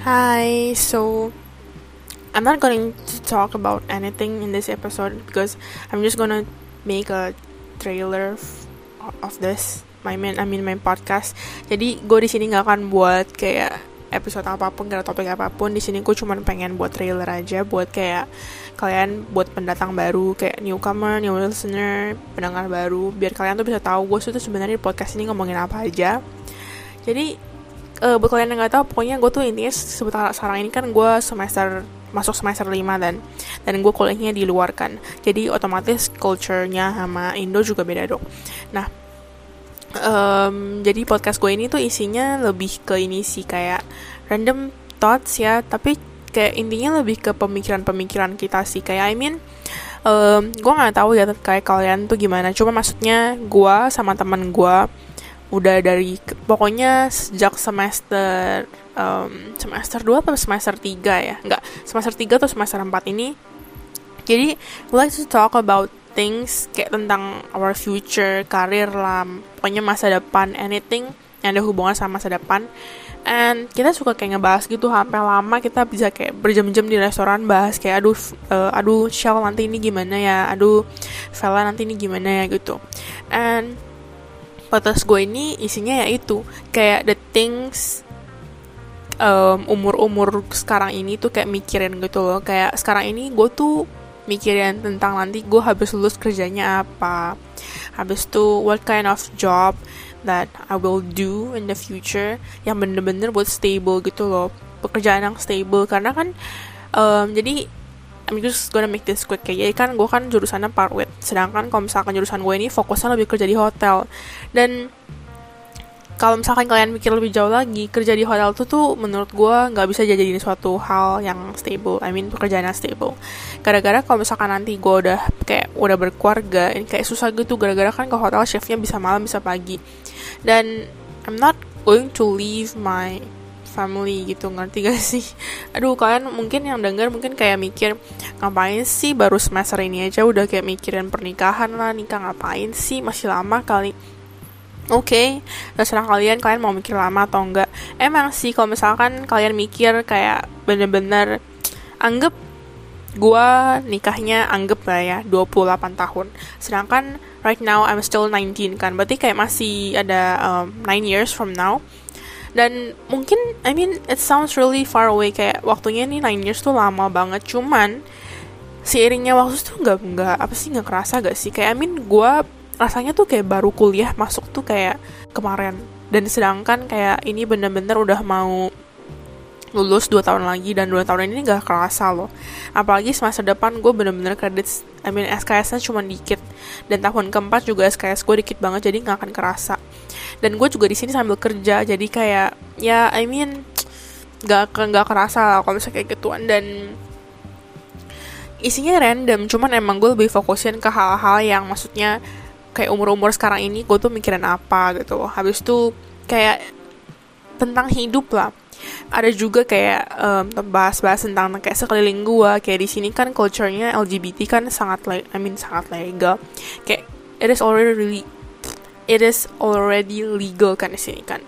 Hi, so I'm not going to talk about anything in this episode because I'm just gonna make a trailer of this. My main, I mean my podcast. Jadi gue di sini nggak akan buat kayak episode apa pun, gak topik apa pun. Di sini gue cuma pengen buat trailer aja, buat kayak kalian buat pendatang baru, kayak newcomer, new listener, pendengar baru, biar kalian tuh bisa tahu gue tuh sebenarnya di podcast ini ngomongin apa aja. Jadi uh, buat kalian yang nggak tahu pokoknya gue tuh intinya sebentar sekarang ini kan gue semester masuk semester 5 dan dan gue kuliahnya di luar kan. Jadi otomatis culture-nya sama Indo juga beda dong nah um, jadi podcast gue ini tuh isinya lebih ke ini sih kayak random thoughts ya tapi kayak intinya lebih ke pemikiran-pemikiran kita sih. Kayak I mean um, gue nggak tahu ya kayak kalian tuh gimana. Cuma maksudnya gue sama teman gue udah dari pokoknya sejak semester um, semester 2 atau semester 3 ya? Enggak semester 3 atau semester 4 ini. Jadi we like to talk about things kayak tentang our future karir lah pokoknya masa depan anything yang ada hubungan sama masa depan. And kita suka kayak ngebahas gitu sampai lama kita bisa kayak berjam-jam di restoran bahas kayak aduh uh, aduh Shell nanti ini gimana ya? Aduh Vela nanti ini gimana ya? gitu. And podcast gue ini isinya ya itu. Kayak the things um, umur-umur sekarang ini tuh kayak mikirin gitu loh. Kayak sekarang ini gue tuh mikirin tentang nanti gue habis lulus kerjanya apa habis tuh what kind of job that I will do in the future yang bener-bener buat stable gitu loh. Pekerjaan yang stable. Karena kan um, jadi I'm just gonna make this quick ya. Jadi kan gue kan jurusannya parwit. Sedangkan kalau misalkan jurusan gue ini fokusnya lebih kerja di hotel. Dan kalau misalkan kalian mikir lebih jauh lagi, kerja di hotel tuh tuh menurut gue nggak bisa jadi suatu hal yang stable. I mean pekerjaan yang stable. Gara-gara kalau misalkan nanti gue udah kayak udah berkeluarga, ini kayak susah gitu. Gara-gara kan ke hotel shiftnya bisa malam bisa pagi. Dan I'm not going to leave my family gitu ngerti gak sih? Aduh kalian mungkin yang denger mungkin kayak mikir ngapain sih baru semester ini aja udah kayak mikirin pernikahan lah nikah ngapain sih? Masih lama kali. Oke, okay, terserah kalian, kalian mau mikir lama atau enggak. Emang sih, kalau misalkan kalian mikir kayak bener-bener anggap gue nikahnya anggap lah ya 28 tahun. Sedangkan right now I'm still 19 kan, berarti kayak masih ada um, 9 years from now dan mungkin I mean it sounds really far away. Kayak waktunya nih 9 years tuh lama banget. Cuman seiringnya waktu tuh nggak nggak apa sih nggak kerasa gak sih? Kayak I mean gue rasanya tuh kayak baru kuliah masuk tuh kayak kemarin. Dan sedangkan kayak ini bener-bener udah mau lulus 2 tahun lagi dan 2 tahun ini gak kerasa loh. Apalagi semester depan gue bener-bener kredit I mean SKS nya cuma dikit. Dan tahun keempat juga SKS gue dikit banget jadi gak akan kerasa dan gue juga di sini sambil kerja jadi kayak ya I mean gak gak kerasa kalau misalnya kayak gituan. Dan isinya random cuman emang gue lebih fokusin ke hal-hal yang maksudnya kayak umur-umur sekarang ini gue tuh mikirin apa gitu. Habis itu kayak tentang hidup lah. Ada juga kayak um, bahas-bahas tentang kayak sekeliling gue kayak di sini kan culture-nya LGBT kan sangat I mean sangat legal. Kayak it is already really it is already legal kan di sini kan?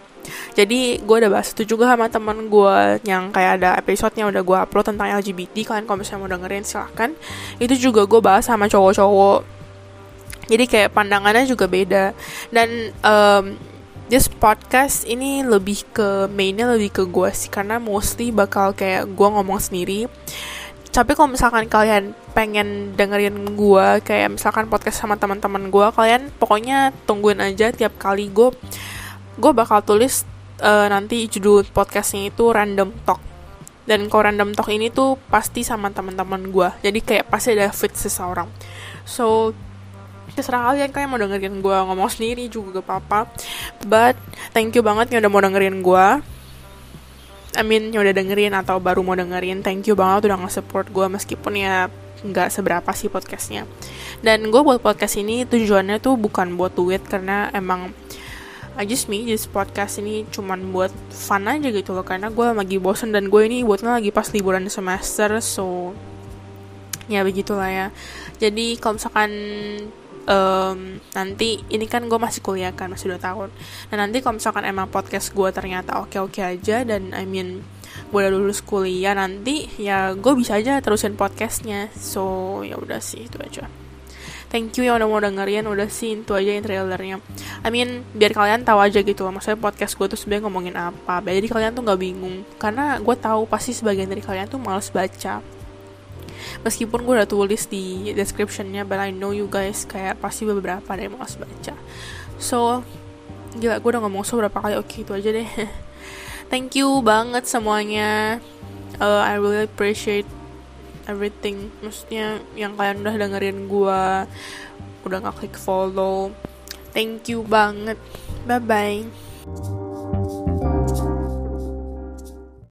Jadi gue udah bahas itu juga sama teman gue yang kayak ada episode-nya udah gue upload tentang LGBT kalian kalau misalnya mau dengerin silahkan. Itu juga gue bahas sama cowok-cowok. Jadi kayak pandangannya juga beda. Dan um, this podcast ini lebih ke mainnya lebih ke gue sih karena mostly bakal kayak gue ngomong sendiri tapi kalau misalkan kalian pengen dengerin gue kayak misalkan podcast sama teman-teman gue kalian pokoknya tungguin aja tiap kali gue gue bakal tulis uh, nanti judul podcastnya itu random talk. Dan kalau random talk ini tuh pasti sama teman-teman gue jadi kayak pasti ada fit seseorang. So terserah kalian kalian mau dengerin gue ngomong sendiri juga gak apa-apa. But thank you banget yang udah mau dengerin gue I mean yang udah dengerin atau baru mau dengerin thank you banget udah nge-support gue meskipun ya nggak seberapa sih podcastnya. Dan gue buat podcast ini tujuannya tuh bukan buat duit karena emang I just me just podcast ini cuman buat fun aja gitu loh karena gue lagi bosen dan gue ini buatnya lagi pas liburan semester so ya begitulah ya. Jadi kalau misalkan um, nanti ini kan gue masih kuliah kan masih dua tahun. Dan nanti kalau misalkan emang podcast gue ternyata oke oke aja dan I mean gue udah lulus kuliah nanti ya gue bisa aja terusin podcastnya. So ya udah sih itu aja. Thank you yang udah mau dengerin udah sih itu aja yang trailernya. I mean biar kalian tahu aja gitu loh maksudnya podcast gue tuh sebenarnya ngomongin apa. Jadi kalian tuh nggak bingung karena gue tahu pasti sebagian dari kalian tuh males baca meskipun gue udah tulis di descriptionnya but I know you guys kayak pasti beberapa ada yang males baca. So gila gue udah ngomong so berapa kali oke itu aja deh. Thank you banget semuanya. Uh, I really appreciate everything. Maksudnya yang kalian udah dengerin gue udah ngaklik follow. Thank you banget. Bye bye